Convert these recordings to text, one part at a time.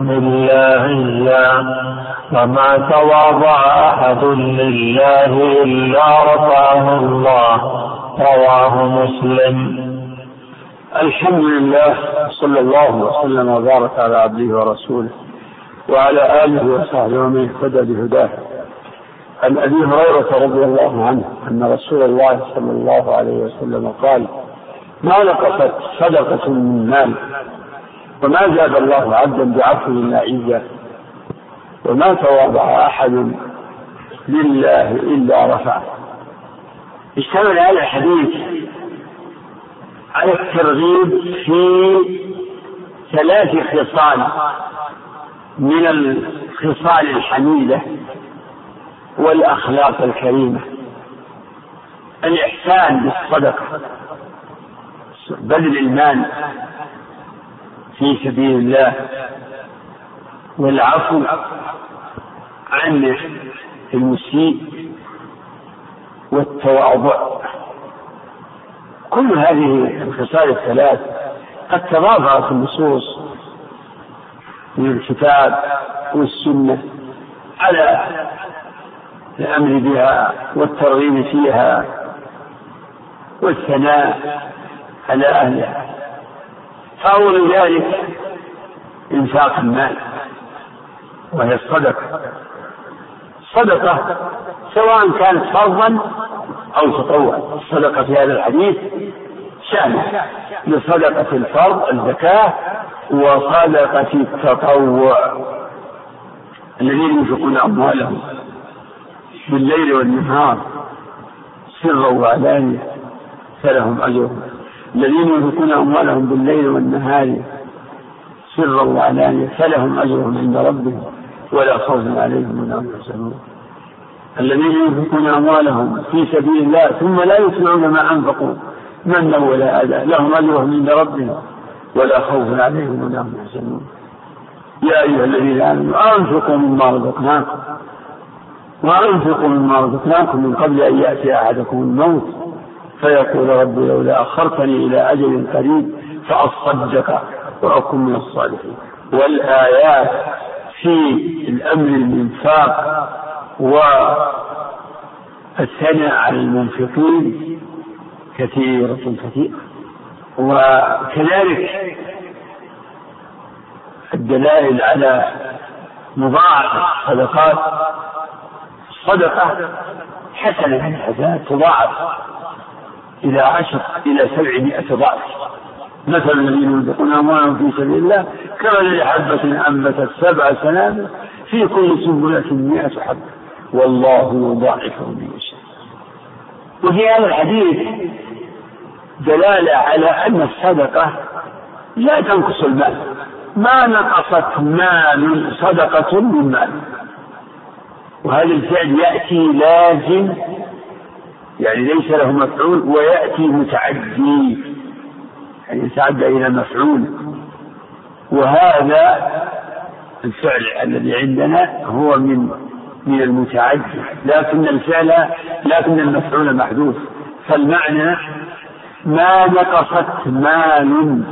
لله الله وما تواضع أحد لله إلا رفعه الله. رواه مسلم. الحمد لله صلى الله وسلم وبارك على عبده ورسوله وعلى آله وصحبه ومن اهتدى بهداه. عن أبي هريرة رضي الله عنه أن رسول الله صلى الله عليه وسلم قال ما نقصت صدقة من مال وما زاد الله عبدا بعفو إلا عزة وما تواضع أحد لله إلا رفعه اشتمل هذا الحديث على الترغيب في ثلاث خصال من الخصال الحميدة والأخلاق الكريمة. الإحسان بالصدقة بذل المال في سبيل الله. والعفو عن المسيء والتواضع. كل هذه الخصال الثلاث قد تضافرت النصوص من الكتاب والسنة على الأمر بها والترغيب فيها والثناء على أهلها. فأول ذلك إنفاق المال وهي الصدقة. الصدقة سواء كانت فرضا أو تطوع الصدقة في هذا الحديث شأن لصدقة الفرض الزكاة وصدقة التطوع. الذين ينفقون أموالهم بالليل والنهار سرا وعلانية فلهم أجرهم. الذين ينفقون أموالهم بالليل والنهار سرا وعلانية فلهم أجرهم عند ربهم ولا خوف عليهم ولا هم يحزنون. الذين ينفقون أموالهم في سبيل الله ثم لا يتبعون ما أنفقوا منا ولا أذى لهم أجرهم عند ربهم ولا خوف عليهم ولا هم يحزنون. يا أيها الذين آمنوا أنفقوا مما رزقناكم وأنفقوا مما رزقناكم من قبل أن يأتي أحدكم الموت. فيقول رب لولا أخرتني إلى أجل قريب فأصدق وأكن من الصالحين. والآيات في الأمر الإنفاق والثناء على المنفقين كثيرة كثيرة. وكذلك الدلائل على مضاعفة الصدقات. الصدقة حسنة من الحسنات تضاعف. إلى عشر إلى سبعمائة ضعف. مثل الذين ينفقون أموالهم في سبيل الله كمثل حبة أنبتت سبع سنابل في كل سنبلة مئة حبة. والله يضاعف من يشاء. وفي هذا الحديث دلالة على أن الصدقة لا تنقص المال. ما نقصت مال صدقة من مال. وهذا الفعل يأتي لازم يعني ليس له مفعول ويأتي متعدي. يعني يتعدى إلى مفعول. وهذا الفعل الذي عندنا هو من من المتعدي. لكن الفعل لكن المفعول محذوف. فالمعنى ما نقصت مال.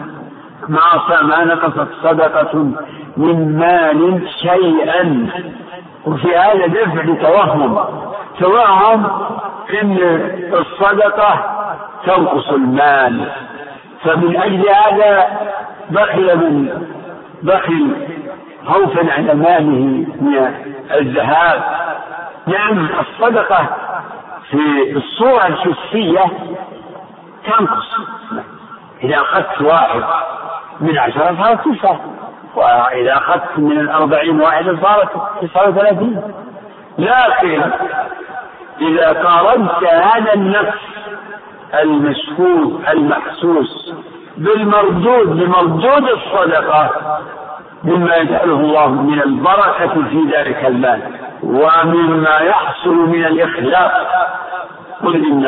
ما ما نقصت صدقة من مال شيئا. وفي هذا دفع لتوهم. توهم إن الصدقة تنقص المال. فمن أجل هذا بخل من بخل خوفا على ماله من الذهاب. نعم الصدقة في الصورة الحسية تنقص. إذا أخذت واحد من عشرة صارت تسعة وإذا أخذت من الأربعين واحدة صارت تسعة وثلاثين. لكن إذا قارنت هذا النفس المشهود المحسوس بالمردود بمردود الصدقة مما يجعله الله من البركة في ذلك المال ومما يحصل من الإخلاص قل إن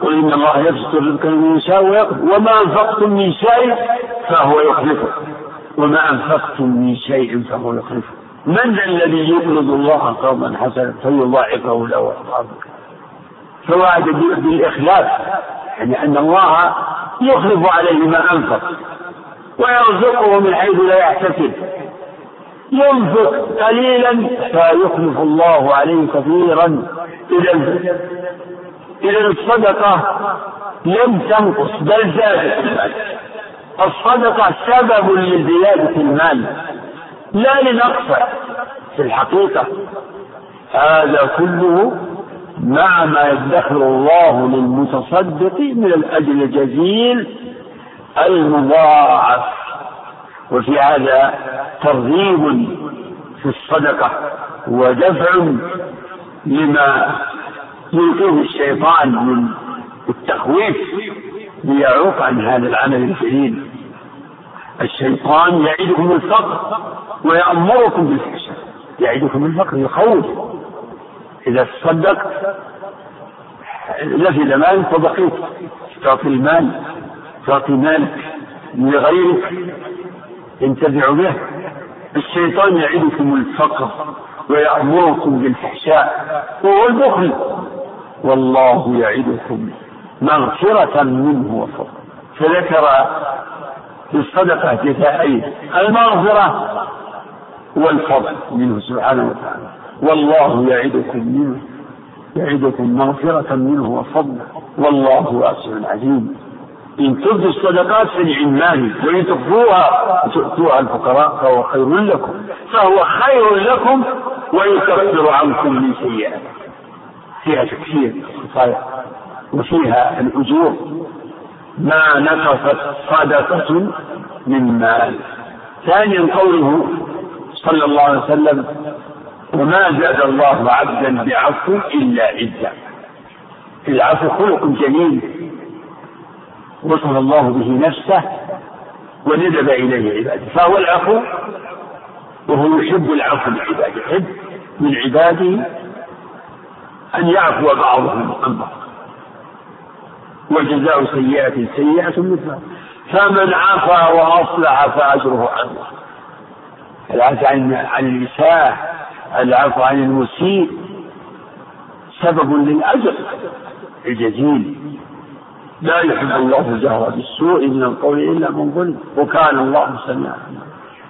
قل إن الله يبسط الرزق لمن يشاء وما أنفقتم من شيء فهو يخلفه وما أنفقتم من شيء فهو يخلفه. من ذا الذي يقرض الله قرضا حسنا فيضاعفه له أضعافا فوعد بالإخلاف يعني أن الله يخلف عليه ما أنفق ويرزقه من حيث لا يحتسب. ينفق قليلا فيخلف الله عليه كثيرا. إذا إذا الصدقة لم تنقص بل زادت. الصدقة سبب لزيادة المال. لا لنقصه في الحقيقة هذا كله مع ما يدخر الله للمتصدق من الأجر الجزيل المضاعف. وفي هذا ترغيب في الصدقة ودفع لما يلقيه الشيطان من التخويف ليعوق عن هذا العمل الجليل. الشيطان يعدكم الفقر. ويأمركم بالفحشاء يعدكم الفقر يخوف إذا تصدقت نفذ مالك فبقيت تعطي المال تعطي مالك لغيرك ينتفع به. الشيطان يعدكم الفقر ويأمركم بالفحشاء وهو البخل. والله يعدكم مغفرة منه وفضل. فذكر في الصدقة جزائين المغفرة. والفضل منه سبحانه وتعالى. والله يعدكم منه يعدكم مغفرة منه وفضلا والله واسع عليم. إن تبدوا الصدقات فلعمال وإن تخفوها وتؤتوها الفقراء فهو خير لكم. فهو خير لكم ويكفر عنكم من سيئات فيها تكفير وفيها الأجور. ما نقصت صدقة من مال. ثانيا قوله صلى الله عليه وسلم وما زاد الله عبدا بعفو إلا عزا العفو خلق جميل وصف الله به نفسه وندب إليه عباده. فهو العفو وهو يحب العفو من عباده. يحب من عباده أن يعفو بعضهم عن بعض. وجزاء سيئة سيئة مثلها فمن عفا وأصلح فأجره على الله العفو عن عن العفو عن المسيء سبب للأجر الجزيل. لا يحب الله الجهر بالسوء من القول إلا من ظلم وكان الله سميعا.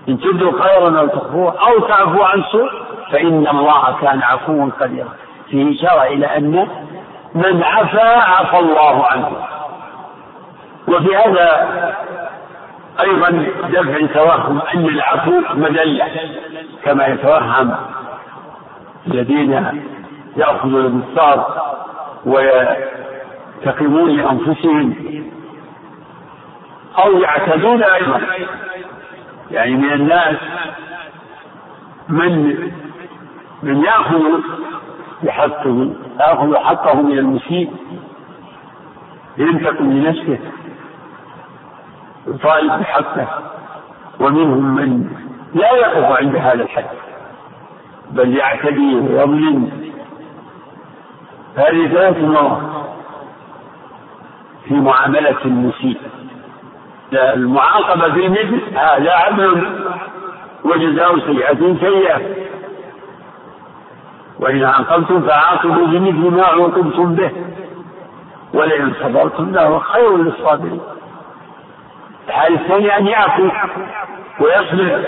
إن تبدوا خيرا أو تخفوه أو تعفو عن سوء فإن الله كان عفوا قديرا. فيه إشارة إلى أن من عفا عفى الله عنه. وفي هذا أيضا دفع توهم أن العفو مذلة كما يتوهم الذين يأخذون بالثار ويتقمون لأنفسهم أو يعتدون أيضا. يعني من الناس من من يأخذ بحقه يأخذ حقه من المسيء ينتقم لنفسه يطالب بحقه ومنهم من لا يقف عند هذا الحد بل يعتدي ويظلم. هذه ثلاث مرات في معاملة المسيء. المعاقبة في مثل هذا عدل وجزاء سيئة سيئة. وإن عاقبتم فعاقبوا بمثل ما عوقبتم به ولئن صبرتم لهو خير للصابرين. الحال الثاني أن يعفو ويصبر؟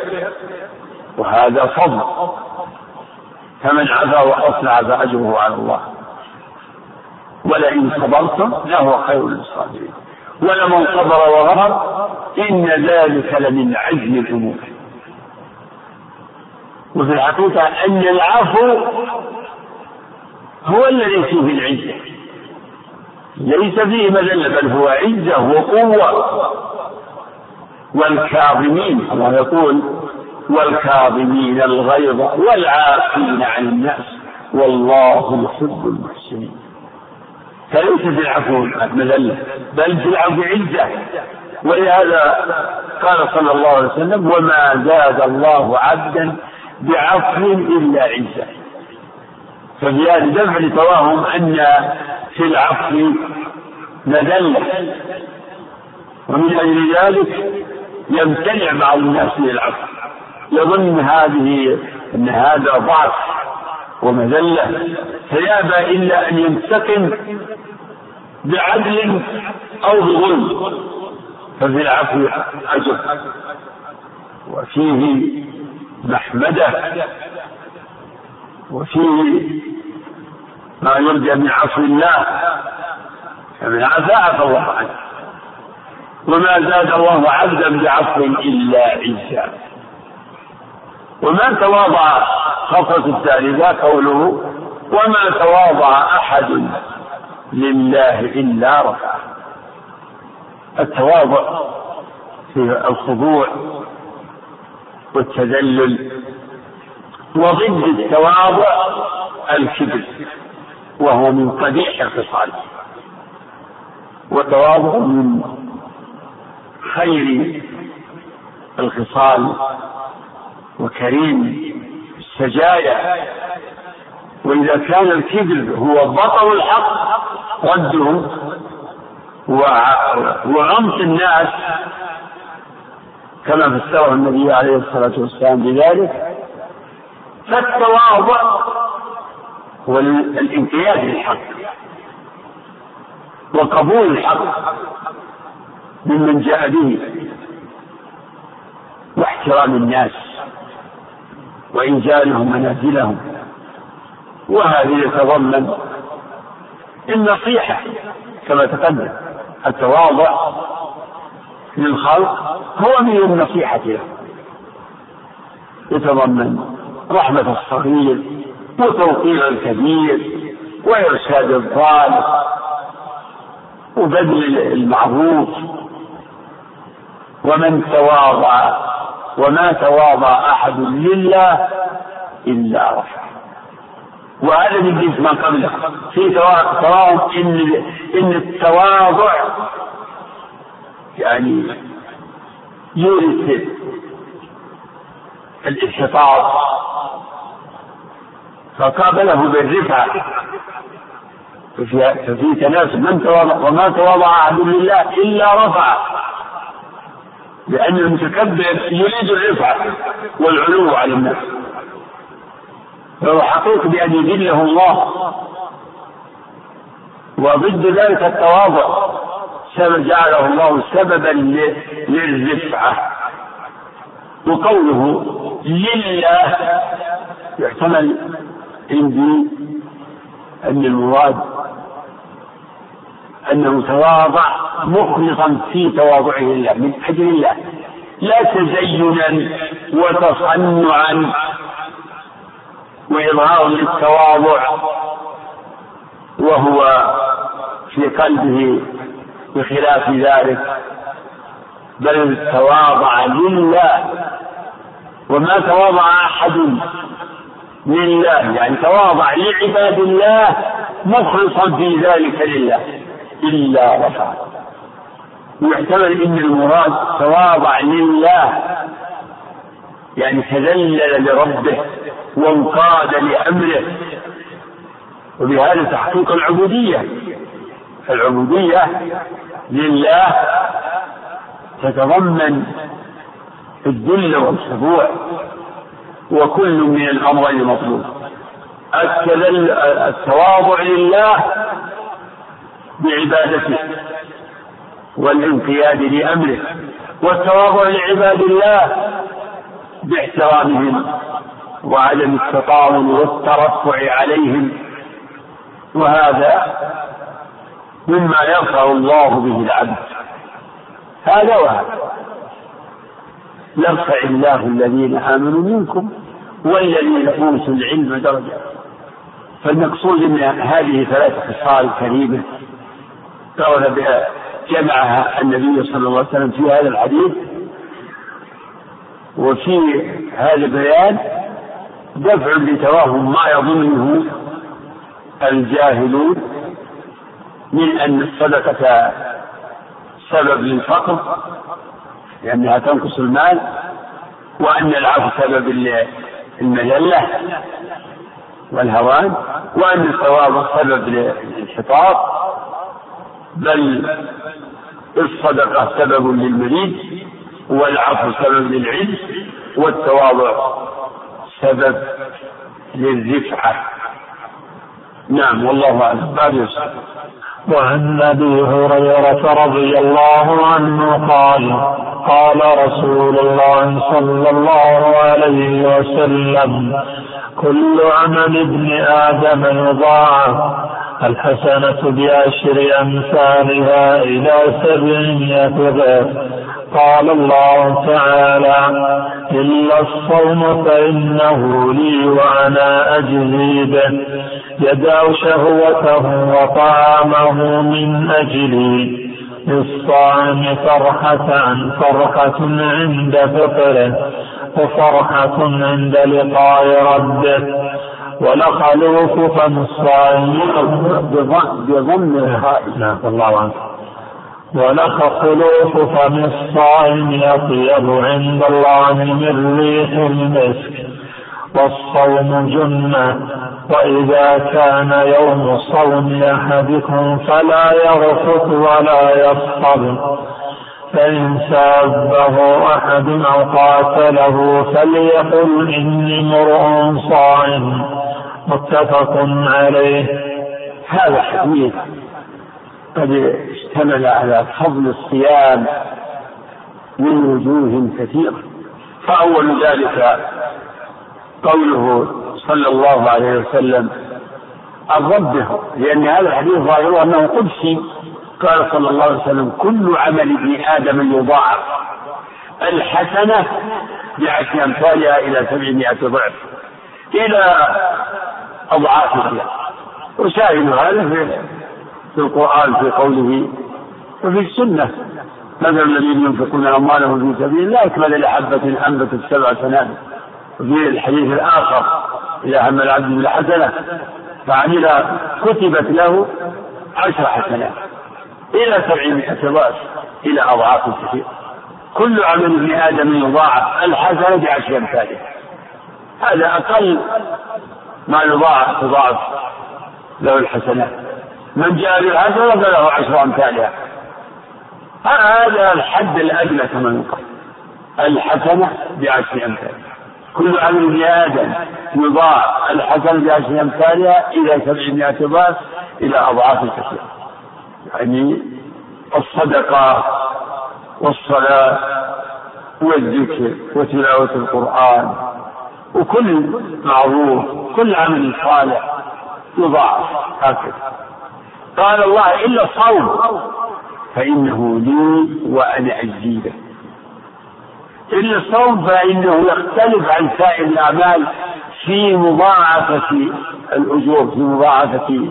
وهذا فضل. فمن عفا وأصلح فأجره على الله. ولئن صبرتم لهو خير للصابرين. ولمن صبر وغفر إن ذلك لمن عزم الأمور. وفي الحقيقة أن العفو هو الذي فيه العزة. ليس فيه مذلة بل هو عزة وقوة. والكاظمين الله يقول والكاظمين الغيظ والعافين عن الناس والله يحب المحسنين. فليس في العفو مذلة بل في العفو عزة. ولهذا قال صلى الله عليه وسلم وما زاد الله عبدا بعفو إلا عزة. ففي هذا دفع لتواهم أن في العفو مذلة ومن أجل ذلك يمتنع بعض الناس من العفو يظن هذه أن هذا ضعف ومذلة. فيابى إلا أن ينتقم بعدل أو بظلم. ففي العفو أجر. وفيه محمدة. وفيه ما يرجى من عفو الله. فمن عفا عفى الله عنه. وما زاد الله عبدا بعفو إلا عزا وما تواضع خطة الثالثة قوله وما تواضع أحد لله إلا رفعه. التواضع في الخضوع والتذلل وضد التواضع الكبر وهو من قبيح الخصال. وتواضع من خير الخصال وكريم السجايا. وإذا كان الكبر هو بطل الحق رده وغمط الناس كما فسره النبي عليه الصلاة والسلام بذلك فالتواضع هو الانقياد للحق وقبول الحق ممن جاء به واحترام الناس وإنزالهم منازلهم. وهذه يتضمن النصيحة كما تقدم التواضع للخلق هو من النصيحة له. يتضمن رحمة الصغير وتوقير الكبير وإرشاد الضال وبذل المعروف ومن تواضع وما تواضع أحد لله إلا رفع وهذا من جنس ما قبله. في تواضع إن إن التواضع يعني يورث الانحطاط. فقابله بالرفعة ففي, تناسب من تواضع وما تواضع أحد لله إلا رفع لأن المتكبر يريد الرفعة والعلو على الناس. فهو حقيق بأن يذله الله. وضد ذلك التواضع سبب جعله الله سببا للرفعة. وقوله لله يحتمل عندي أن المراد أنه تواضع مخلصا في تواضعه لله من أجل الله لا تزينا وتصنعا وإظهار للتواضع وهو في قلبه بخلاف ذلك بل تواضع لله. وما تواضع أحد لله يعني تواضع لعباد الله مخلصا في ذلك لله. إلا رفع. ويحتمل إن المراد تواضع لله. يعني تذلل لربه وانقاد لأمره. وبهذا تحقيق العبودية. العبودية لله تتضمن الذل والخضوع وكل من الامرين مطلوب التواضع لله بعبادته والانقياد لأمره والتواضع لعباد الله باحترامهم وعدم التطاول والترفع عليهم وهذا مما يرفع الله به العبد. هذا وهذا. يرفع الله الذين آمنوا منكم والذين أوتوا العلم درجات فالمقصود ان هذه ثلاث خصال كريمه قال جمعها النبي صلى الله عليه وسلم في هذا الحديث. وفي هذا البيان دفع لتوهم ما يظنه الجاهلون من أن الصدقة سبب للفقر لأنها تنقص المال وأن العفو سبب المذلة والهوان وأن الثواب سبب للانحطاط بل الصدقة سبب للمريض والعفو سبب للعلم والتواضع سبب للرفعة. نعم والله أعلم. وعن أبي هريرة رضي الله عنه قال قال رسول الله صلى الله عليه وسلم كل عمل ابن آدم يضاعف الحسنة بعشر أمثالها إلى سبعمائة ضعف. قال الله تعالى إلا الصوم فإنه لي وأنا أجزي به. يدع شهوته وطعامه من أجلي. للصائم فرحة فرحة عند فطره وفرحة عند لقاء ربه. ولخلوف فم الصائم بضم الخاء نعم. الله عنك ولخلوف فم الصائم أطيب عند الله من ريح المسك والصوم جنة. وإذا كان يوم صوم أحدكم فلا يرفث ولا يصطب فإن سابه أحد أو قاتله فليقل إني امرؤ صائم. متفق عليه. هذا حديث قد اشتمل على فضل الصيام من وجوه كثيرة. فأول ذلك قوله صلى الله عليه وسلم عن ربه لأن هذا الحديث ظاهره أنه قدسي. قال صلى الله عليه وسلم كل عمل ابن آدم يضاعف. الحسنة بعشر أمثالها إلى سبعمائة ضعف. إلى أضعاف كثيرة وشاهد هذا في القرآن في قوله وفي السنة. مثل الذين ينفقون أموالهم في سبيل الله كمثل لحبة أنبتت سبع سنابل. وفي الحديث الآخر إذا هم العبد بالحسنة فعمل كتبت له عشر حسنات. إلى سبعمائة ضعف إلى أضعاف كثيرة كل عمل ابن آدم يضاعف الحسنة بعشر أمثاله هذا أقل ما يضاعف تضاعف له الحسنات من جاء بالحسنة فله عشر أمثالها. هذا الحد الأدنى كما يقال. الحسنة بعشر أمثالها كل عمل ابن آدم يضاعف الحسنة بعشر أمثالها إلى سبعمائة ضعف إلى أضعاف كثيرة يعني الصدقة والصلاة والذكر وتلاوة القرآن وكل معروف كل عمل صالح يضاعف هكذا. قال الله إلا الصوم فإنه لي وأنا أجزي إلا الصوم فإنه يختلف عن سائر الأعمال في مضاعفة الأجور في مضاعفة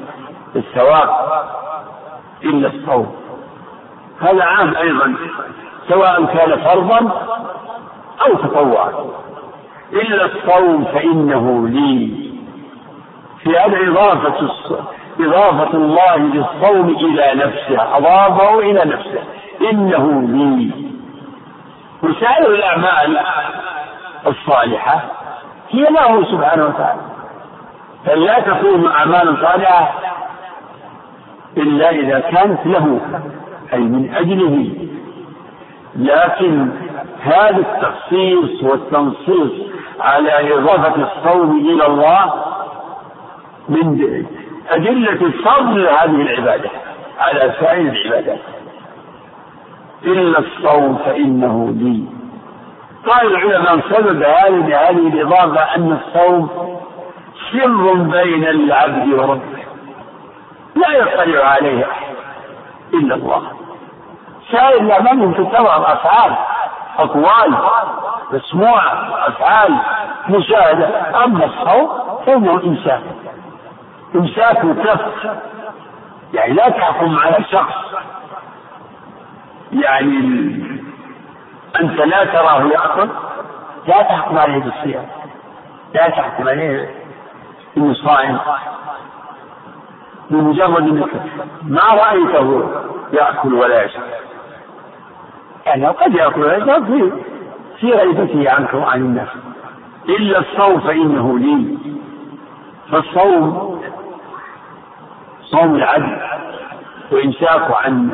الثواب. إلا الصوم. هذا عام أيضا سواء كان فرضا أو تطوعا. إلا الصوم فإنه لي. في هذا إضافة إضافة الله للصوم إلى نفسه أضافه إلى نفسه إنه لي. وسائر الأعمال الصالحة هي له سبحانه وتعالى. فلا تكون أعمال صالحة إلا إذا كانت له أي من أجله. لكن هذا التخصيص والتنصيص على إضافة الصوم إلى الله من أدلة فضل هذه العبادة على سائر العبادات. إلا الصوم فإنه لي قال العلماء سبب هذه هذه الإضافة أن الصوم سر بين العبد وربه. لا يطلع عليه أحد إلا الله. سائر الأعمال تظهر أفعال أقوال. مسموع. أفعال. مشاهدة. أما الصوم فإنه إنسان. إمساك كف يعني لا تحكم على شخص. يعني أنت لا تراه يأكل. لا تحكم عليه بالصيام. لا تحكم عليه إنه صائم بمجرد إنك ما رأيته يأكل ولا يشرب. يعني قد يأكل ولا يشرب في في غيبته عنك وعن الناس. إلا الصوم فإنه لي. فالصوم صوم العدل وامساكه عن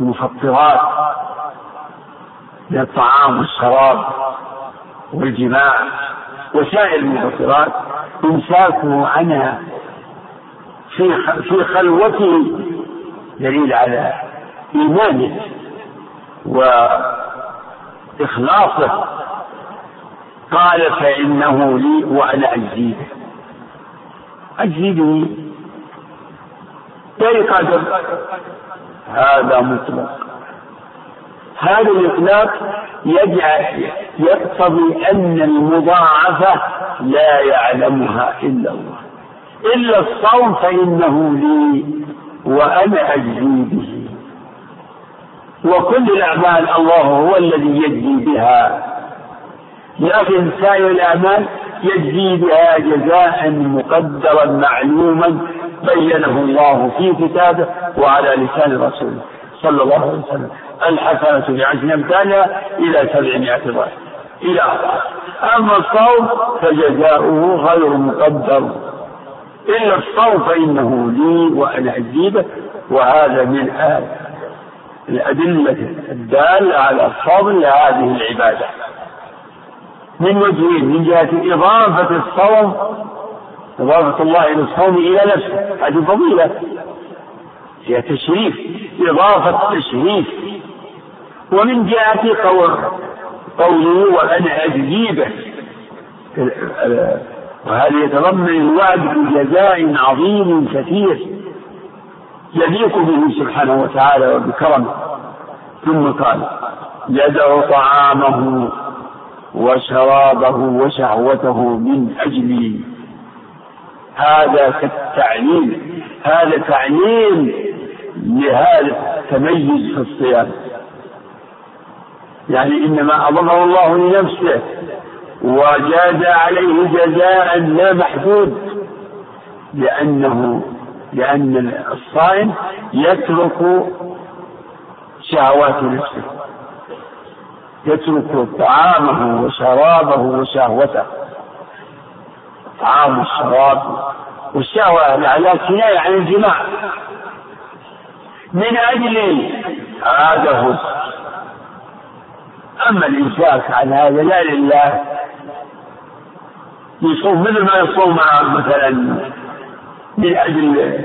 المفطرات من الطعام والشراب والجماع وسائر المفطرات. إمساكه عنها في في خلوته دليل على إيمانه إخلاصه قال فإنه لي وأنا أجزي به أجزي به قدر. هذا مطلق. هذا الإطلاق يجعل يقتضي أن المضاعفة لا يعلمها إلا الله. إلا الصوم فإنه لي وأنا أجزي به. وكل الأعمال الله هو الذي يجزي بها. لكن سائر الأعمال يجزي بها جزاء مقدرا معلوما بينه الله في كتابه وعلى لسان رسوله صلى الله عليه وسلم. الحسنة بعشر أمثالها إلى سبعمائة ضعف. إلى أما الصوم فجزاؤه غير مقدر. إلا الصوم فإنه لي وأنا أجيبه. وهذا من الأدلة الدالة على فضل هذه العبادة. من وجهين من جهة إضافة الصوم إضافة الله إلى الصوم إلى نفسه. هذه فضيلة. هي تشريف إضافة تشريف. ومن جهة قول قوله وأنا أجزي به وهذا يتضمن الوعد بجزاء عظيم كثير يليق به سبحانه وتعالى وبكرمه. ثم قال يدع طعامه وشرابه وشهوته من أجلي. هذا كالتعليل هذا تعليل لهذا التميز في الصيام. يعني إنما أضمه الله لنفسه وجاز عليه جزاء لا محدود لأنه لأن الصائم يترك شهوات نفسه يترك طعامه وشرابه وشهوته طعام الشراب والشهوة على كناية عن الجماع. من أجل هو. أما الإمساك عن هذا لا لله. يصوم مثل ما يصوم مثلا من أجل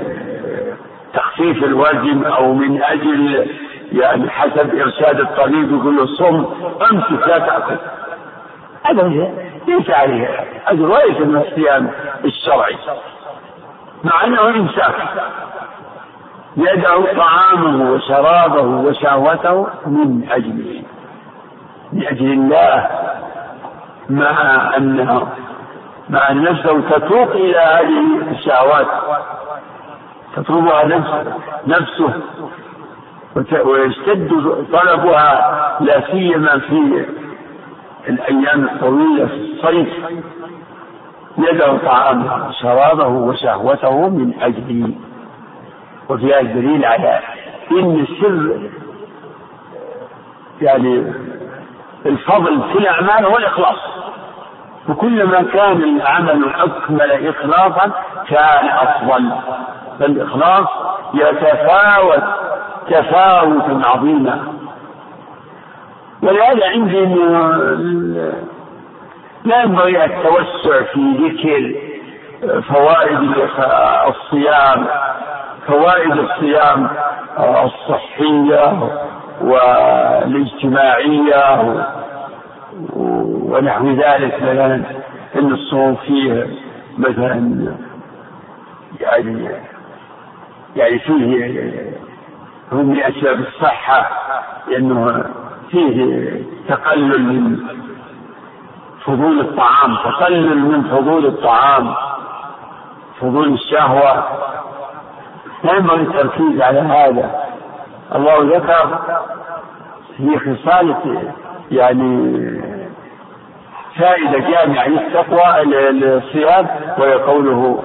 تخفيف الوزن أو من أجل يعني حسب إرشاد الطبيب يقول له صم أمسك لا تأكل. هذا ليس عليه. أجر وليس من الصيام الشرعي. مع أنه إمساك يدع طعامه وشرابه وشهوته من أجله. من أجل الله مع أنه مع أن نفسه تتوق إلى هذه الشهوات. تطلبها نفسه. نفسه ويشتد طلبها لا سيما في الأيام الطويلة في الصيف. يدع طعامه وشرابه وشهوته من أجله وفي هذا دليل على إن السر يعني الفضل في الأعمال هو الإخلاص وكلما كان العمل أكمل إخلاصا كان أفضل. فالإخلاص يتفاوت تفاوتا عظيما. ولهذا عندي لا ينبغي التوسع في ذكر فوائد الصيام فوائد الصيام الصحية والاجتماعية ونحو ذلك مثلا إن الصوم فيه مثلا يعني يعني فيه هو من اسباب الصحة لأنه فيه تقلل من فضول الطعام تقلل من فضول الطعام فضول الشهوة. ينبغي التركيز على هذا. الله ذكر في خصال يعني فائدة جامعة للتقوى للصيام وهي قوله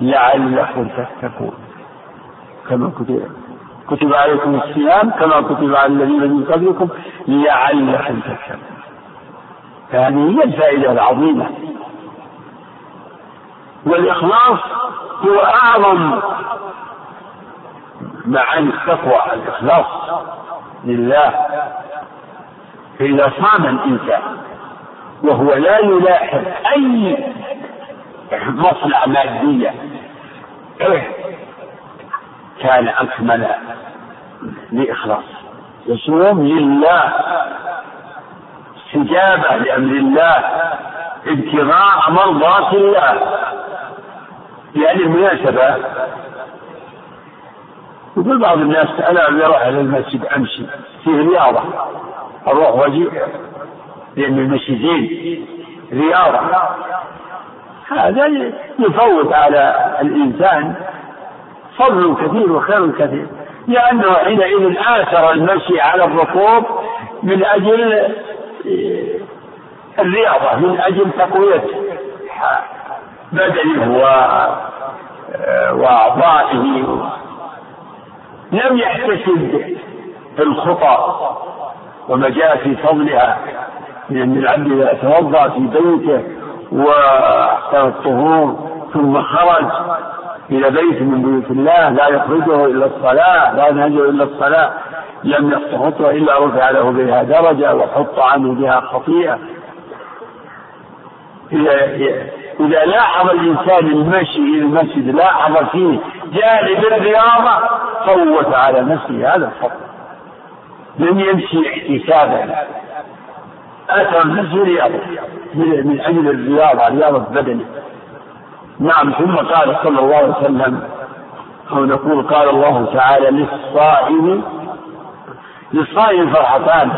لعلكم تتقون. كما كتب كتب عليكم الصيام كما كتب على الذين من قبلكم لعلكم تتقون. هذه هي الفائدة العظيمة. والإخلاص هو أعظم معاني التقوى الإخلاص لله. فإذا صام الإنسان وهو لا يلاحظ أي مصلحة مادية. كان أكمل لإخلاص. يصوم لله استجابة لأمر الله ابتغاء مرضاة الله. بهذه المناسبة يقول بعض الناس أنا أروح إلى المسجد أمشي فيه رياضة أروح وأجي. لأن المشي زين رياضة هذا يفوت على الإنسان فضل كثير وخير كثير لأنه حينئذ آثر المشي على الركوب من أجل الرياضة من أجل تقوية بدنه و وأعضائه. لم يحتسب الخطى وما في فضلها. من أن العبد إذا توضأ في بيته وأحسن الطهور ثم خرج إلى بيت من بيوت الله لا يخرجه إلا الصلاة لا ينهجه إلا الصلاة لم يخطه إلا رفع له بها درجة وحط عنه بها خطيئة. إذا إذا لاحظ الإنسان المشي إلى المسجد لاحظ فيه جانب الرياضة فوت على نفسه هذا الفضل لم يمشي احتسابا. أتى المسجد رياضة من أجل الرياضة رياضة بدنه نعم ثم قال صلى الله عليه وسلم أو نقول قال الله تعالى للصائم للصائم فرحتان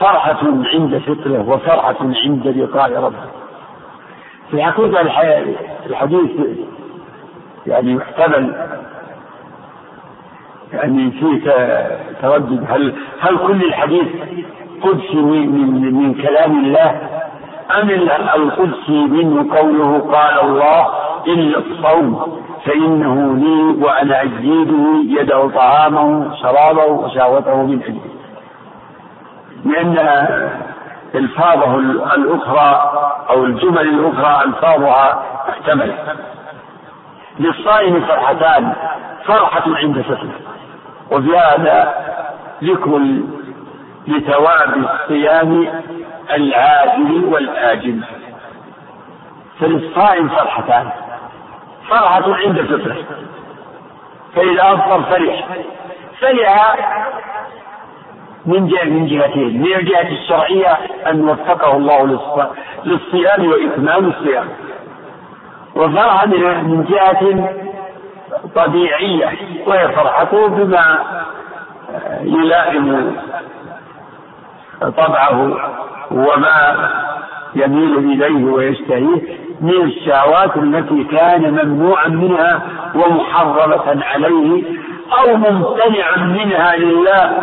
فرحة عند فطره وفرحة عند لقاء ربه. في حقيقة الحديث يعني يحتمل يعني فيه تردد. هل هل كل الحديث قدسي من, من, كلام الله. أم القدسي منه قوله قال الله إلا الصوم فإنه لي وأنا أجزي به يدع طعامه شرابه وشهوته من أجلي لأن الفاظه الأخرى أو الجمل الأخرى ألفاظها محتملة. للصائم فرحتان فرحة عند فطره وفي هذا ذكر لثواب الصيام العاجل والآجل. فللصائم فرحتان. فرحة عند فطره فإذا أفطر فرح. فرح من جهة من جهتين. من الجهة الشرعية أن وفقه الله للصيام وإتمام الصيام. وفرح من جهة طبيعية. وهي فرحته بما يلائم طبعه وما يميل إليه ويشتهيه من الشهوات التي كان ممنوعا منها ومحرمة عليه أو ممتنعا منها لله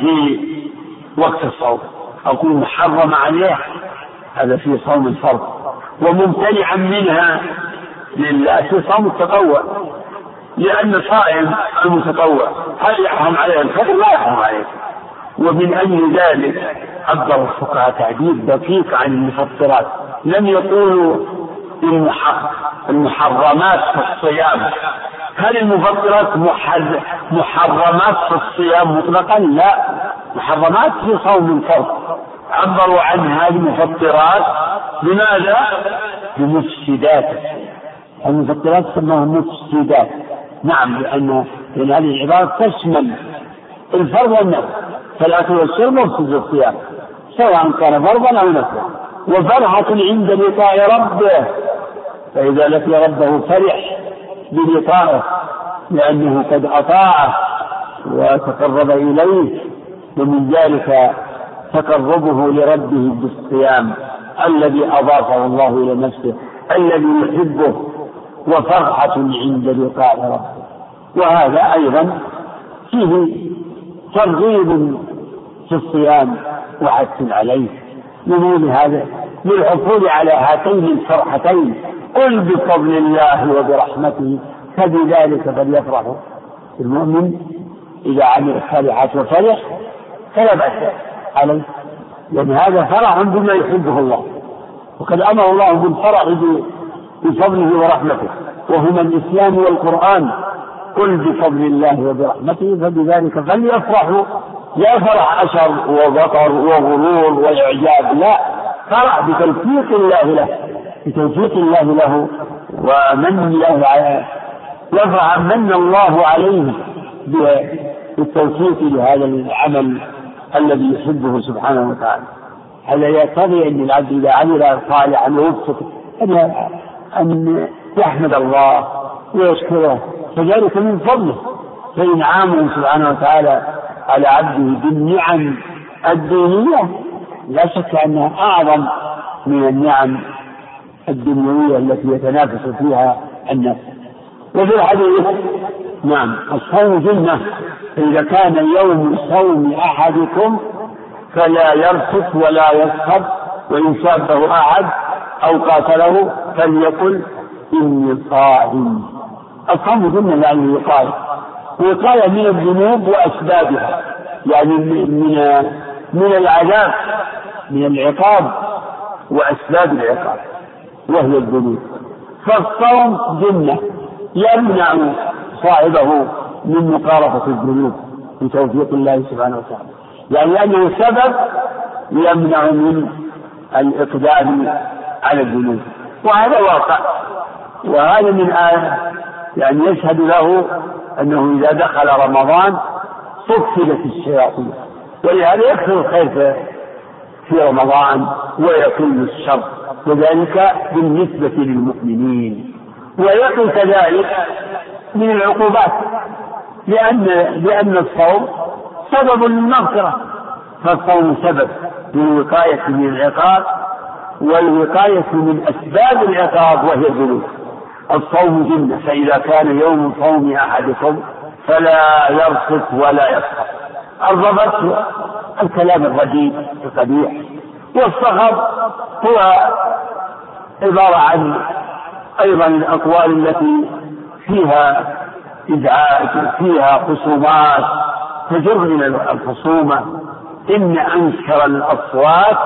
في وقت الصوم. أقول محرم عليه هذا في صوم الفرض. وممتنعا منها لله في صوم التطوع. لأن صائم المتطوع هل يحرم عليه الفطر؟ لا يحرم عليه. ومن أجل ذلك عبر الفقهاء تعبير دقيق عن المفطرات لم يقولوا المحرمات في الصيام. هل المفطرات محرمات في الصيام مطلقا؟ لا. محرمات في صوم الفرض. عبروا عن هذه المفطرات بماذا؟ بمفسدات المفطرات سموها مفسدات. نعم لأن لأن هذه العبارة تشمل الفرض والنفل فالأكل والشرب مفسد الصيام سواء كان فرضا أو نفلا. وفرحة عند لقاء ربه. فإذا لقي ربه فرح بلقائه لأنه قد أطاعه وتقرب إليه ومن ذلك تقربه لربه بالصيام الذي أضافه الله إلى نفسه الذي يحبه وفرحة عند لقاء ربه. وهذا أيضا فيه ترغيب في الصيام وحث عليه. من هذا للحصول على هاتين الفرحتين قل بفضل الله وبرحمته فبذلك فليفرح المؤمن. إذا عمل الصالحات وفرح فلا بأس عليه. لأن هذا فرح بما يحبه الله. وقد أمر الله بالفرح بفضله ورحمته. وهما الإسلام والقرآن. قل بفضل الله وبرحمته فبذلك فليفرحوا. لا فرح أشر وبطر وغرور وإعجاب لا فرح بتوفيق الله له بتوفيق الله له ومن الله على يفرح من الله عليه بالتوفيق لهذا العمل الذي يحبه سبحانه وتعالى. هذا يقتضي أن العبد إذا عمل صالحا ويبسط أن أن يحمد الله ويشكره. فذلك من فضله. فإنعامه سبحانه وتعالى على عبده بالنعم الدينية لا شك أنها أعظم من النعم الدنيوية التي يتنافس فيها الناس. وفي الحديث نعم الصوم جنة. إذا كان يوم صوم أحدكم فلا يرفث ولا يسخر وإن سابه أحد أو قاتله فليقل إني صائم. الصوم جنة يعني وقاية وقاية من الذنوب وأسبابها. يعني من من العذاب من العقاب وأسباب العقاب. وهي الذنوب. فالصوم جنة. يمنع صاحبه من مقارفة الذنوب بتوفيق الله سبحانه وتعالى. يعني لأنه سبب يمنع من الإقدام على الذنوب. وهذا واقع. وهذا من آية يعني يشهد له أنه إذا دخل رمضان صفدت الشياطين. ولهذا يكثر الخير في رمضان ويقل الشر وذلك بالنسبة للمؤمنين. ويقل كذلك من العقوبات لأن لأن الصوم سبب للمغفرة. فالصوم سبب للوقاية من العقاب والوقاية من أسباب العقاب وهي الذنوب. الصوم جنة فإذا كان يوم صوم أحدكم فلا يرفث ولا يسخط الرفث الكلام الرديء القبيح. والصخب هو عبارة عن أيضا الأقوال التي فيها إزعاج فيها خصومات تجر إلى الخصومة. إن أنكر الأصوات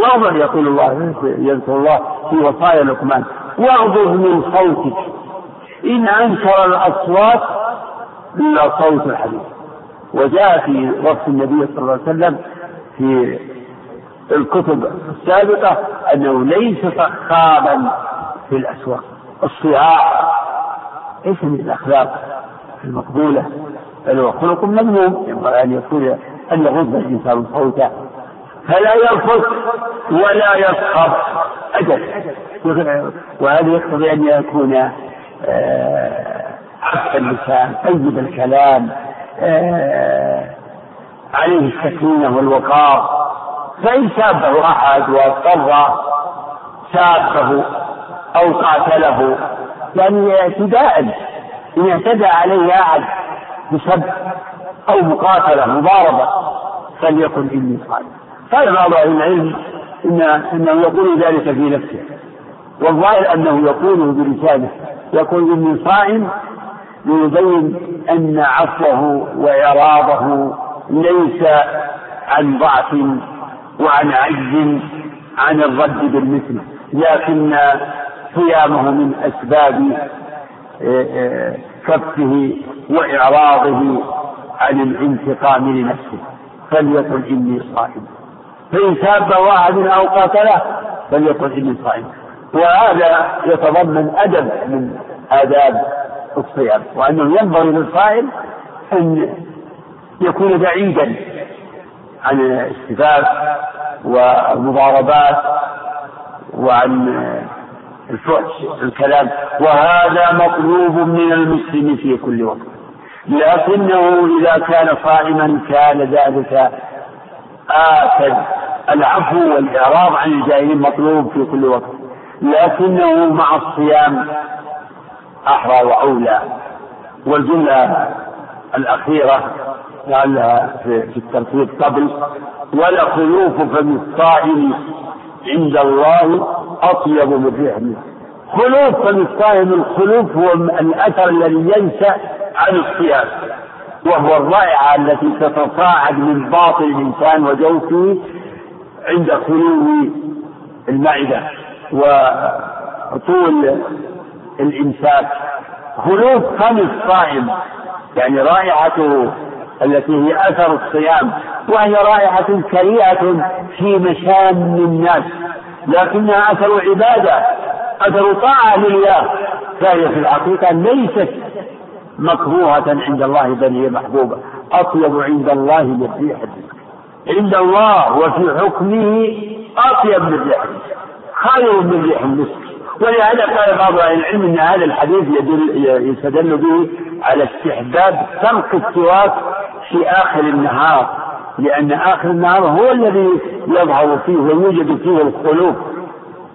واغضب يقول الله يذكر الله في وصايا لقمان. واغضب من صوتك. إن أنكر الأصوات إلا صوت الحديث. وجاء في وصف النبي صلى الله عليه وسلم في الكتب السابقة أنه ليس صخابا في الأسواق. الصياح ليس من الأخلاق المقبولة بل هو خلق مذموم. ينبغي أن يكون أن يغض الإنسان صوته. فلا يرفض ولا يسخر أجل وهذا يقتضي أن يكون عفى اللسان طيب الكلام آه عليه السكينة والوقار. فإن سابه أحد واضطر سابه أو قاتله يعني اعتداء. إن اعتدى عليه أحد بسب أو مقاتلة مضاربة فليقل إني صائم قال بعض أهل العلم إن إنه يقول ذلك في نفسه. والظاهر أنه يقوله بلسانه يقول إني صائم ليبين أن عفوه وإعراضه ليس عن ضعف وعن عجز عن الرد بالمثل لكن صيامه من أسباب آه، آه، كفه وإعراضه عن الانتقام لنفسه. فليقل إني صائم. فإن ساب واحد أو قاتله فليقل إني صائم. وهذا يتضمن أدب من آداب الصيام وأنه ينبغي للصائم أن يكون بعيدا عن الاستفاف والمضاربات وعن الفحش الكلام. وهذا مطلوب من المسلم في كل وقت. لكنه إذا كان صائما كان ذلك آكد العفو والإعراض عن الجاهلين مطلوب في كل وقت. لكنه مع الصيام أحرى وأولى. والجملة الأخيرة لعلها في, الترتيب قبل ولا خلوف فم الصائم عند الله أطيب من ريح خلوف فم الصائم الخلوف هو الأثر الذي ينشأ عن الصيام وهو الرائحة التي تتصاعد من باطن الإنسان وجوفه عند خلو المعدة. وطول الإمساك. خلوف فم الصائم يعني رائحته التي هي أثر الصيام وهي رائحة كريهة في مشام الناس لكنها أثر عبادة أثر طاعة لله. فهي في الحقيقة ليست مكروهة عند الله بل هي محبوبة. أطيب عند الله من ريح عند الله وفي حكمه أطيب من ريح خير من ريح المسك ولهذا قال بعض أهل العلم إن هذا الحديث يدل يستدل به على استحباب ترك السواك في آخر النهار. لأن آخر النهار هو الذي يظهر فيه ويوجد فيه الخلوف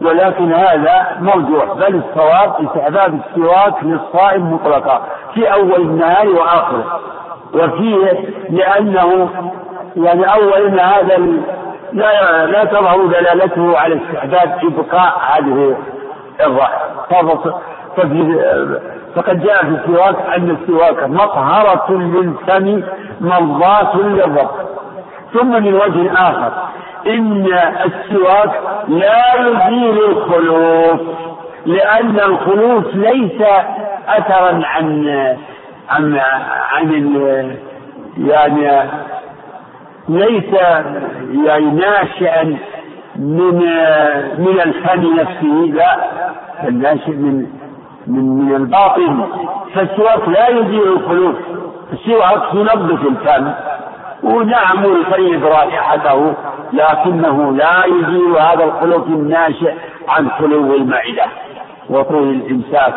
ولكن هذا مرجوح بل الصواب استحباب السواك للصائم مطلقا في أول النهار وآخره. وفيه لأنه يعني اولا هذا لا لا تظهر دلالته على استحباب إبقاء هذه الراحه فقد جاء في السواك أن السواك مطهرة للفم مرضاه للرب ثم من وجه آخر إن السواك لا يزيل الخلوف لأن الخلوف ليس اثرا عن عن عن يعني ليس يعني ناشئا من من الفم نفسه. لا الناشئ من من من الباطن. فالسواك لا يزيل الخلوف السواك ينظف الفم ونعم ويطيب رائحته لكنه لا يزيل هذا الخلوف الناشئ عن خلو المعدة. وطول الإمساك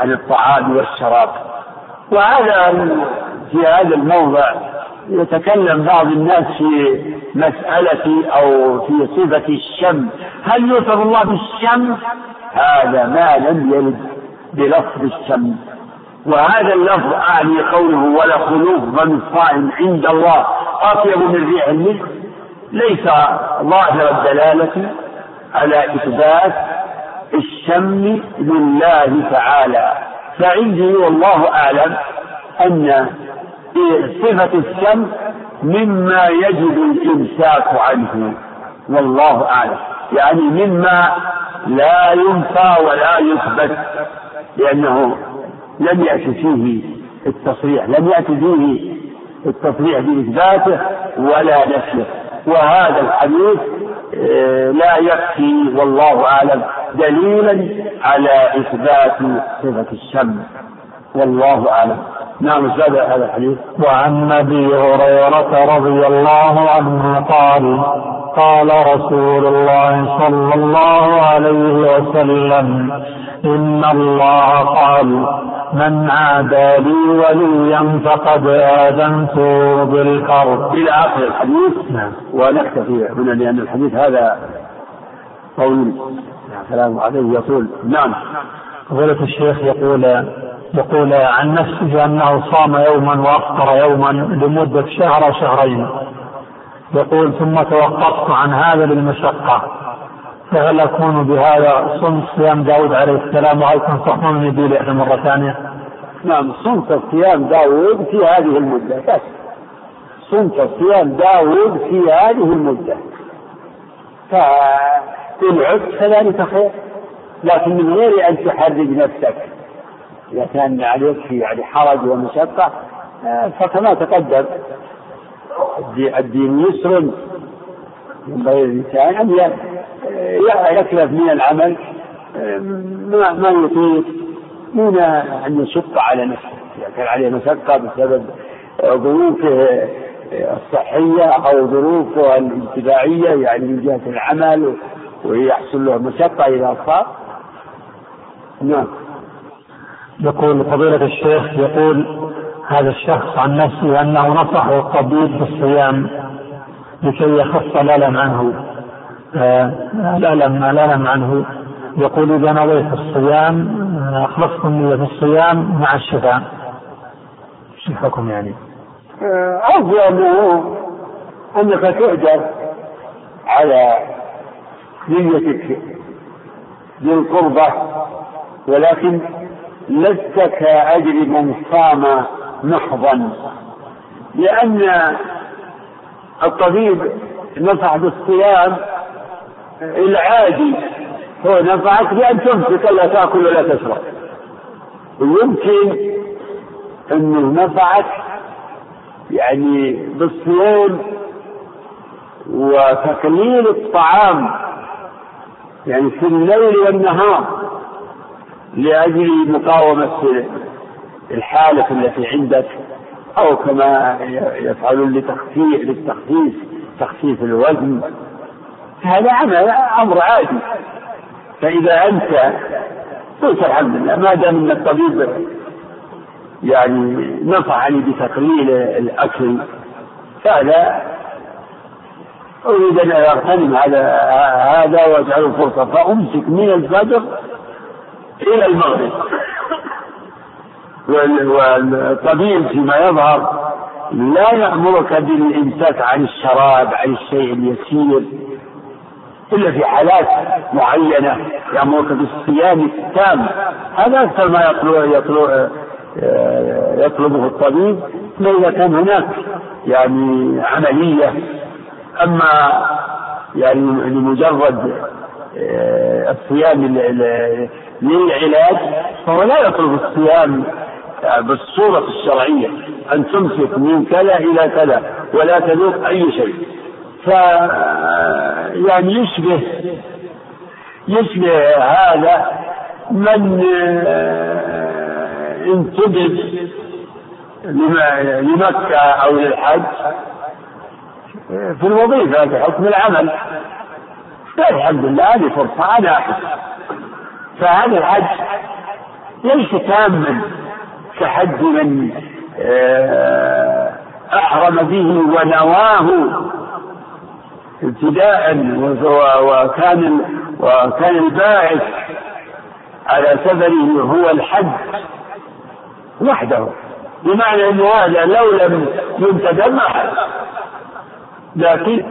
عن الطعام والشراب. وهذا في هذا الموضع يتكلم بعض الناس في مسألة أو في صفة الشم. هل يوصف الله بالشم؟ هذا ما لم يرد بلفظ الشم. وهذا اللفظ أعني قوله ولا خلوف من الصائم عند الله. أطيب من ريح المسك ليس ظاهر الدلالة على إثبات الشم لله تعالى. فعندي والله أعلم أن صفة الشم مما يجب الإمساك عنه. والله أعلم. يعني مما لا ينفى ولا يثبت. لأنه لم يأتي فيه التصريح لم يأتي فيه التصريح بإثباته ولا نفيه وهذا الحديث آه، لا يكفي والله أعلم دليلا على إثبات صفة الشم. والله أعلم. نعم أستاذ هذا الحديث. وعن أبي هريرة رضي الله عنه قال قال رسول الله صلى الله عليه وسلم إن الله قال من عادى لي وليا فقد آذنته بالحرب إلى آخر الحديث؟ نعم. ونكتفي هنا لأن الحديث هذا طويل. كلام عليه يطول نعم. فضيلة الشيخ يقول يقول عن نفسه أنه صام يوما وأفطر يوما لمدة شهر أو شهرين. يقول ثم توقفت عن هذا للمشقة. فهل أكون بهذا صمت صيام داود عليه السلام وهل تنصحونني به لإحدى مرة ثانية؟ نعم صمت صيام داود في هذه المدة. بس صمت صيام داود في هذه المدة. فإن عدت فذلك خير. لكن من غير أن تحرج نفسك. إذا كان عليك يعني حرج ومشقة آه، فكما تقدم الدين يسر ينبغي الإنسان أن يكلف من العمل آه، ما ما يطيق دون أن يشق على نفسه. إذا كان عليه مشقة بسبب ظروفه الصحية أو ظروفه الانتفاعية يعني من جهة العمل ويحصل له مشقة إذا صار نعم. يقول فضيلة الشيخ يقول هذا الشخص عن نفسه أنه نصحه الطبيب بالصيام لكي يخف الألم عنه. آه الألم الألم عنه. يقول إذا نويت الصيام آه، أخلصت النية في الصيام مع الشفاء. الحكم يعني؟ أفضل أنك تؤجر على نيتك بالقربة ولكن لست كأجر من صام محضا لأن الطبيب نصح بالصيام العادي هو نفعك بأن تمسك لا تأكل ولا تشرب. ويمكن أنه نفعك يعني بالصيام وتقليل الطعام يعني في الليل والنهار. لأجل مقاومة الحالة التي عندك أو كما يفعلون لتخفيف للتخفيف تخفيف الوزن. هذا عمل أمر عادي. فإذا أنت قلت الحمد لله ما دام أن الطبيب يعني نصحني بتقليل الأكل فهذا أريد أن أغتنم هذا هذا وأجعله فرصة فأمسك من الفجر إلى المغرب. والطبيب فيما يظهر لا يأمرك بالإمساك عن الشراب عن الشيء اليسير إلا في حالات معينة يأمرك بالصيام التام. هذا أكثر ما يطلب, يطلب يطلبه الطبيب. إذا كان هناك يعني عملية أما يعني لمجرد آه، الصيام للعلاج فهو لا يطلب الصيام بالصورة الشرعية أن تمسك من كذا إلى كذا ولا تذوق أي شيء. ف يعني يشبه يشبه هذا من آه، انتدب لمكة أو للحج. في الوظيفة في حكم العمل. الحمد لله هذه فرصة أنا أحس فهذا الحج ليس تاما كحج من آه، أحرم به ونواه ابتداء وكان وكان الباعث على سفره هو الحج وحده. بمعنى أن هذا لو لم ينتدى ما لكن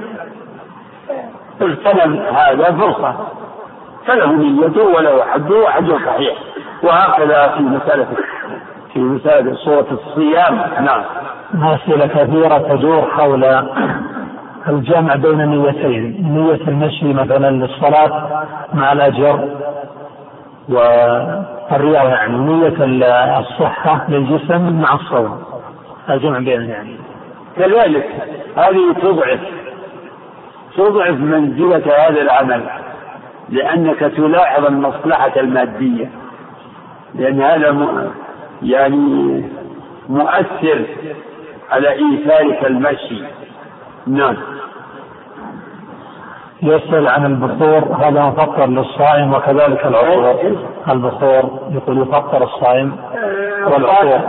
اغتنم هذا فرصة. فله نيته وله حجه وحجه صحيح. وهكذا في مسألة في مسألة صورة الصيام. نعم. أسئلة كثيرة تدور حول الجمع بين نيتين. نية المشي مثلا للصلاة مع الأجر والرياضة يعني نية الصحة للجسم مع الصوم. الجمع بين يعني. كذلك هذه تضعف تضعف منزلة هذا العمل. لأنك تلاحظ المصلحة المادية. لأن هذا يعني مؤثر على إيثارك المشي. نعم. يسأل عن البخور هذا مفطر للصائم وكذلك العطور. البخور يقول يفطر الصائم والعطور.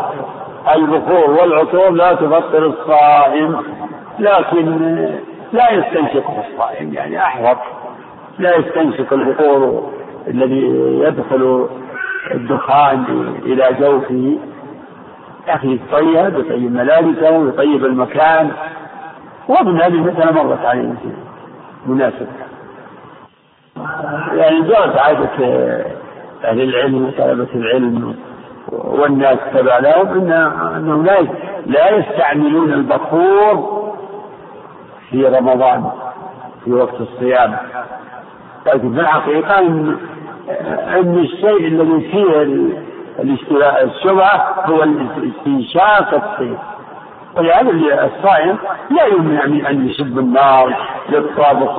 البخور والعطور لا تفطر الصائم لكن لا يستنشقه الصائم يعني أحوط. لا يستنشق البخور الذي يدخل الدخان إلى جوفه. أخي يطيب يطيب ملابسه ويطيب المكان. ومن هذه المسألة مرت عليه مناسب. يعني جاءت عادة أهل العلم وطلبة العلم والناس تبع لهم أنهم لا لا يستعملون البخور في رمضان في وقت الصيام. لكن في الحقيقة أن أن الشيء الذي فيه الشبهة هو الاستنشاق الصيف ولهذا الصائم لا يمنع من أن يشب النار للطابخ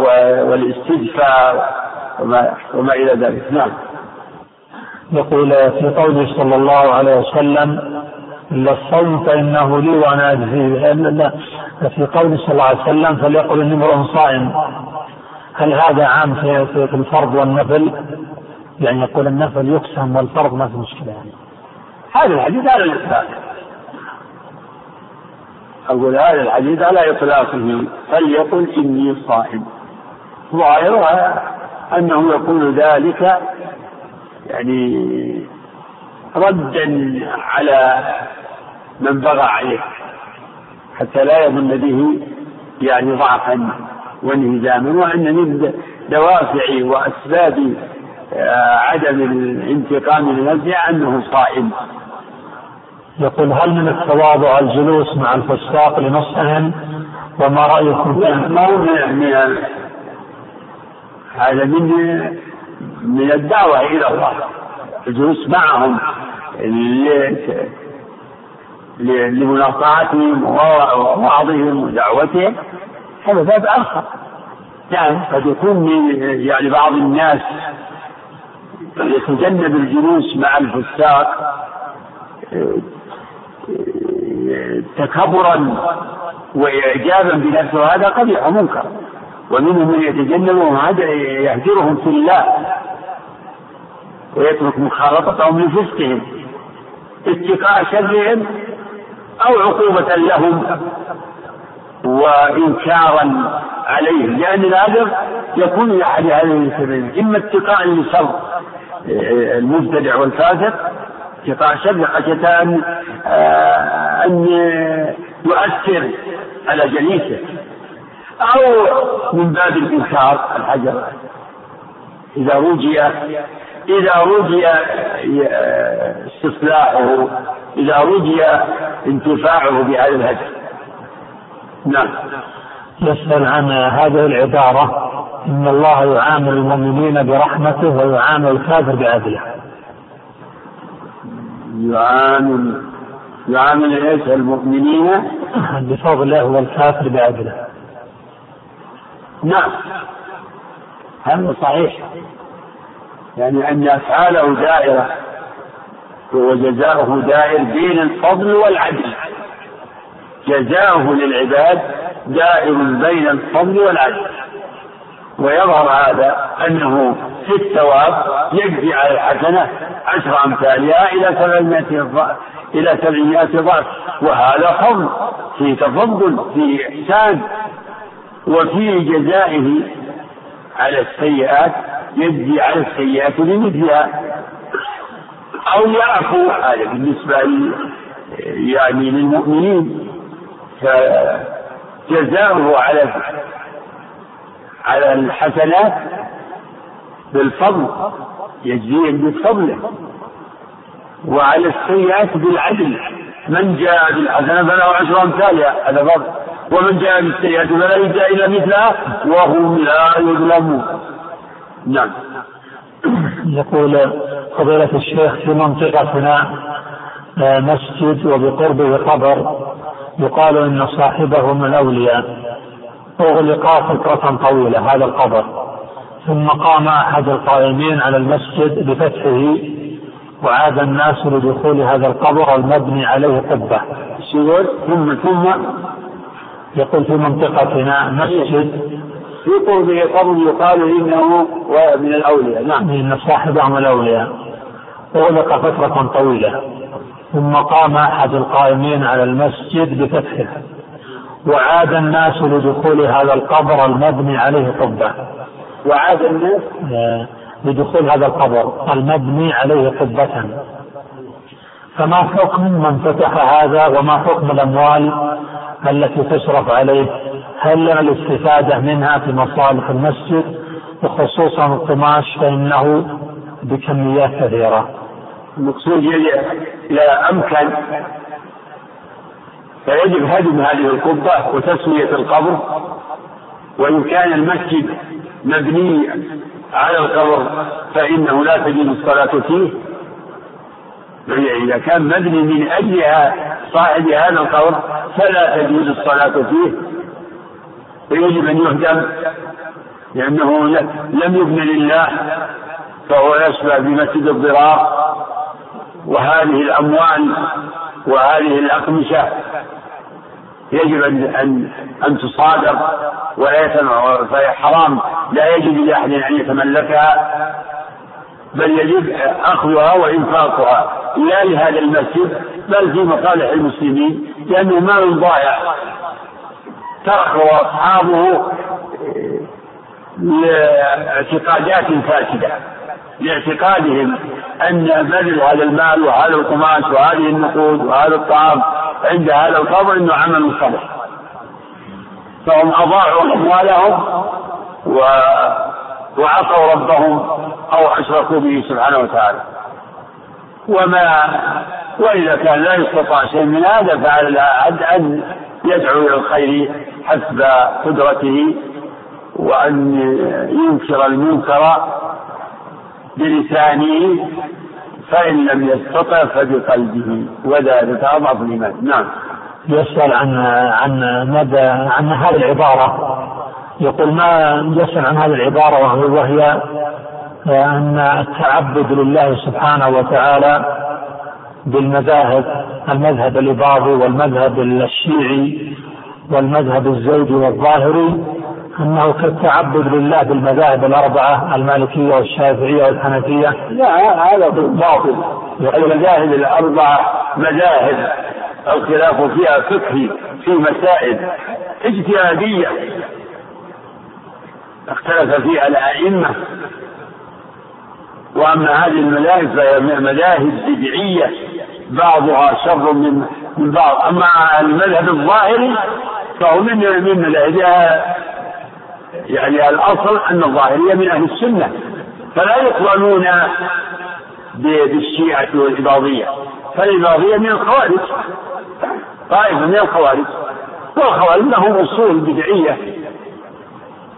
والاستدفاء وما, وما إلى ذلك. نعم. يقول في قوله صلى الله عليه وسلم إلا الصوم فإنه لي وأنا أجزي في قوله صلى الله عليه وسلم فليقل إني امرؤ صائم. هل هذا عام في الفرض والنفل؟ يعني يقول النفل يقسم والفرض ما في مشكلة يعني. هذا الحديث على الإطلاق أقول هذا الحديث على إطلاقه فليقل إني صائم ظاهرها أنه يقول ذلك يعني ردا على من بغى عليه حتى لا يظن به يعني ضعفا وانهزاما وان من دوافع وأسباب آه، عدم الانتقام لنفسه أنه صائم. يقول هل من التواضع الجلوس مع الفساق لنصحهم وما رأيكم في ما هو من هذا من من الدعوة إلى الله. الجلوس معهم لمناصعتهم ووعظهم ودعوتهم. هذا باب آخر. نعم. قد يكون يعني بعض الناس يتجنب الجلوس مع الفساق تكبرا واعجابا بنفسه هذا قبيح ومنكر ومنهم من يتجنبهم يهجرهم في الله ويترك مخالطتهم لفسقهم اتقاء شرهم أو عقوبة لهم. وإنكارا عليه لأن الأجر يكون لأحد هذين السببين إما اتقاء لشر المبتدع والفاسق اتقاء شر خشية أن آه، أن يؤثر على جليسه. أو من باب الإنكار الحجر. إذا رجي إذا رجي استصلاحه إذا رجي انتفاعه بهذا الهجر نعم. يسأل عن هذه العبارة إن الله يعامل المؤمنين برحمته ويعامل الكافر بعدله يعامل يعامل إيش؟ المؤمنين؟ بفضله والكافر بعدله نعم. هذا صحيح. يعني أن أفعاله دائرة وجزاؤه دائر بين الفضل والعدل. جزاؤه للعباد دائر بين الفضل والعدل. ويظهر هذا أنه في الثواب يجزي على الحسنة عشر أمثالها إلى سبعمائة إلى سبعمائة ضعف. وهذا فضل في تفضل في إحسان. وفي جزائه على السيئات يجزي على السيئات بمثلها. أو يعفو هذا بالنسبة يعني للمؤمنين. فجزاؤه على على الحسنات بالفضل يجزيهم بفضله وعلى السيئات بالعدل. من جاء بالحسنة فله عشر أمثالها هذا فضل ومن جاء بالسيئة فلا يجزى إلا مثلها وهم لا يظلمون. نعم. يقول فضيلة الشيخ في منطقتنا آه، مسجد وبقربه قبر يقال إن صاحبه من الأولياء. أغلق فترة طويلة هذا القبر. ثم قام أحد القائمين على المسجد بفتحه وعاد الناس لدخول هذا القبر المبني عليه قبة. ثم ثم؟ يقول في منطقتنا مسجد. في قربه قبر يقال إنه من الأولياء نعم. إن صاحبه من الأولياء. أغلق فترة طويلة. ثم قام أحد القائمين على المسجد بفتحه. وعاد الناس لدخول هذا القبر المبني عليه قبه وعاد الناس؟ آه، لدخول هذا القبر المبني عليه قبة فما حكم من فتح هذا وما حكم الأموال التي تصرف عليه؟ هل لنا الاستفادة منها في مصالح المسجد؟ وخصوصا القماش فإنه بكميات كثيرة. المقصود لا أمكن. فيجب هدم هذه القبة وتسوية القبر. وإن كان المسجد مبني على القبر فإنه لا تجوز الصلاة فيه. إذا كان مبني من أجل صاحب هذا القبر فلا تجوز الصلاة فيه. ويجب أن يهدم. لأنه لم يبن لله فهو يشبه بمسجد الضرار. وهذه الأموال وهذه الأقمشة يجب أن أن أن تصادر ولا فهي حرام. لا يجب لأحد أن يتملكها بل يجب أخذها وإنفاقها. لا لهذا المسجد بل في مصالح المسلمين لأنه مال ضائع. تركه أصحابه لاعتقادات فاسدة لاعتقادهم. أن بذل هذا المال وهذا القماش وهذه النقود وهذا الطعام عند هذا القبر أنه عمل صالح. فهم أضاعوا أموالهم و وعصوا ربهم أو أشركوا به سبحانه وتعالى. وما وإذا كان لا يستطاع شيء من هذا فعلى العبد أن يدعو إلى الخير حسب قدرته وأن ينكر المنكر بلسانه فإن لم يستطع فبقلبه وذلك أضعف الإيمان نعم. يسأل عن عن مدى عن هذه العبارة. يقول ما يسأل عن هذه العبارة وهي أن التعبد لله سبحانه وتعالى بالمذاهب المذهب الإباضي والمذهب الشيعي والمذهب الزيدي والظاهري أنه كالتعبد لله بالمذاهب الأربعة المالكية والشافعية والحنفية. لا هذا باطل المذاهب الأربعة مذاهب الخلاف فيها فقهي في مسائل اجتهادية. اختلف فيها الأئمة. وأما هذه المذاهب فهي مذاهب بدعية بعضها شر من من بعض. أما المذهب الظاهري فهو من من يعني الأصل أن الظاهرية من أهل السنة فلا يقرنون بالشيعة والإباضية. فالإباضية من الخوارج طائفة من الخوارج. والخوارج لهم أصول بدعية.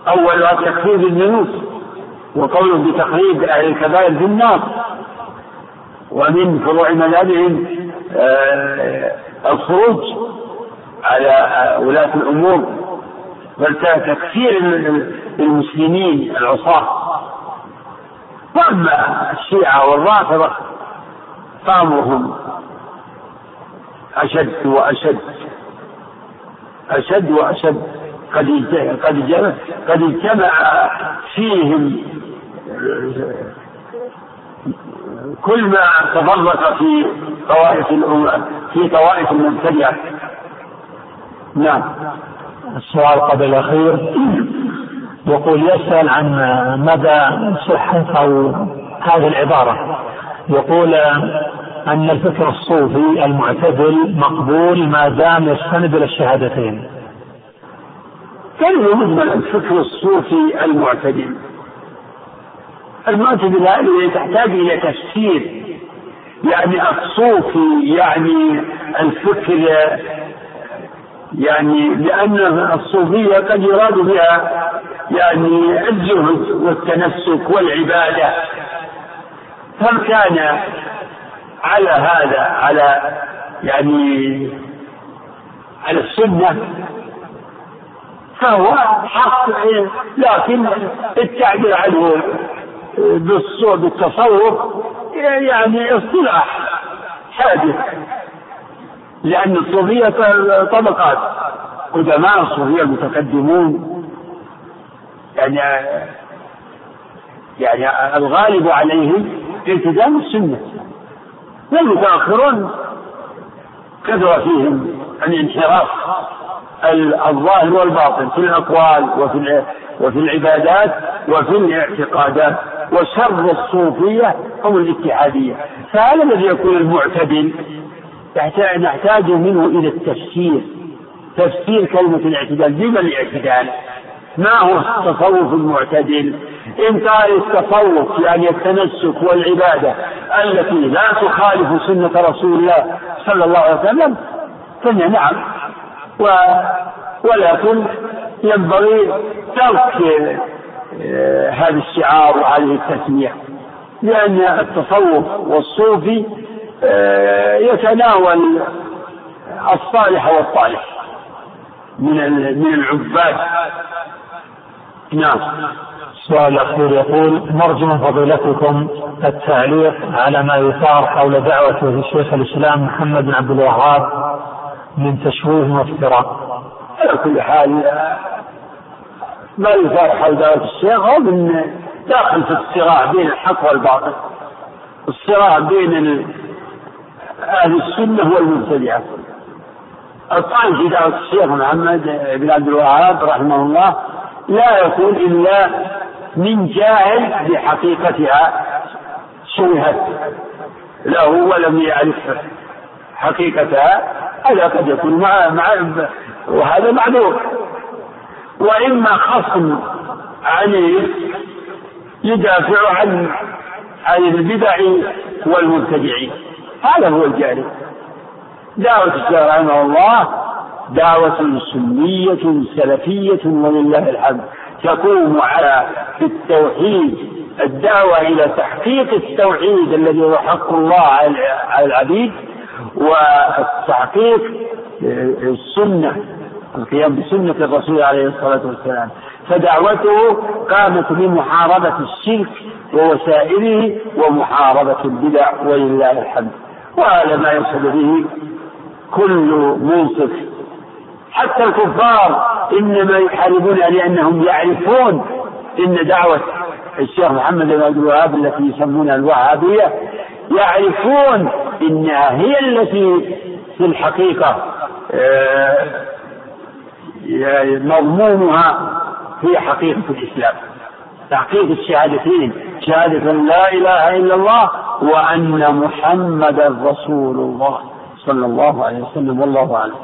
أولها تكفير الذنوب وقوله بتقريب أهل الكبائر في النار. ومن فروع مذهبهم آه، الخروج على ولاة الأمور. بل تكفير المسلمين العصاة. وأما الشيعة والرافضة فأمرهم أشد وأشد أشد وأشد. قد قد قد اجتمع فيهم كل ما تفرق في طوائف في طوائف المبتدعة نعم. السؤال قبل الأخير يقول يسأل عن مدى صحة أو هذه العبارة يقول أن الفكر الصوفي المعتدل مقبول ما دام يستند إلى الشهادتين. كلمة مجمل الفكر الصوفي المعتدل. المعتدل هذه تحتاج إلى تفسير يعني الصوفي يعني الفكر يعني لأن الصوفية قد يراد بها يعني الزهد والتنسك والعبادة. فمن كان على هذا على يعني على السنة؟ فهو حق لكن التعبير عنه بالتصوف يعني اصطلاح حادث. لأن الصوفية طبقات. قدماء الصوفية المتقدمون. يعني يعني الغالب عليهم التزام السنة. والمتأخرون كثر فيهم الانحراف الظاهر والباطن في الأقوال وفي وفي العبادات وفي الاعتقادات. وشر الصوفية هم الاتحادية. فهذا الذي يكون المعتدل نحتاج منه إلى التفسير. تفسير كلمة الاعتدال. بما الاعتدال؟ ما هو التصوف المعتدل؟ إن قال التصوف يعني التنسك والعبادة التي لا تخالف سنة رسول الله صلى الله عليه وسلم. فهي نعم. و ولكن ينبغي ترك آه، هذا الشعار وهذه التسمية. لأن التصوف والصوفي يتناول الصالح والطالح من من العباد نعم السؤال الأخير يقول نرجو من فضيلتكم التعليق على ما يثار حول دعوة شيخ الإسلام محمد بن عبد الوهاب من تشويه وافتراء. على كل حال ما يثار حول دعوة الشيخ هو من داخل في الصراع بين الحق والباطل. الصراع بين أهل السنة والمبتدعة. الطعن في الشيخ محمد بن عبد الوهاب رحمه الله لا يكون إلا من جاهل بحقيقتها شبهت له ولم يعرف حقيقتها هذا قد يكون مع مع وهذا معذور وإما خصم عنيف يدافع عن عن البدع والمبتدعين هذا هو الجاهل دعوة الشيخ رحمه الله دعوة سنية سلفية ولله الحمد. تقوم على التوحيد الدعوة إلى تحقيق التوحيد الذي هو حق الله على العبيد وتحقيق السنة القيام بسنة الرسول عليه الصلاة والسلام. فدعوته قامت بمحاربة الشرك ووسائله ومحاربة البدع ولله الحمد. وهذا ما يقصد به كل منصف. حتى الكفار إنما يحاربون لأنهم يعرفون إن دعوة الشيخ محمد بن عبد الوهاب التي يسمونها الوهابية يعرفون إنها هي التي في الحقيقة آه، مضمونها هي حقيقة الإسلام. تحقيق الشهادتين شهادة لا إله إلا الله وأن محمدا رسول الله صلى الله عليه وسلم والله أعلم.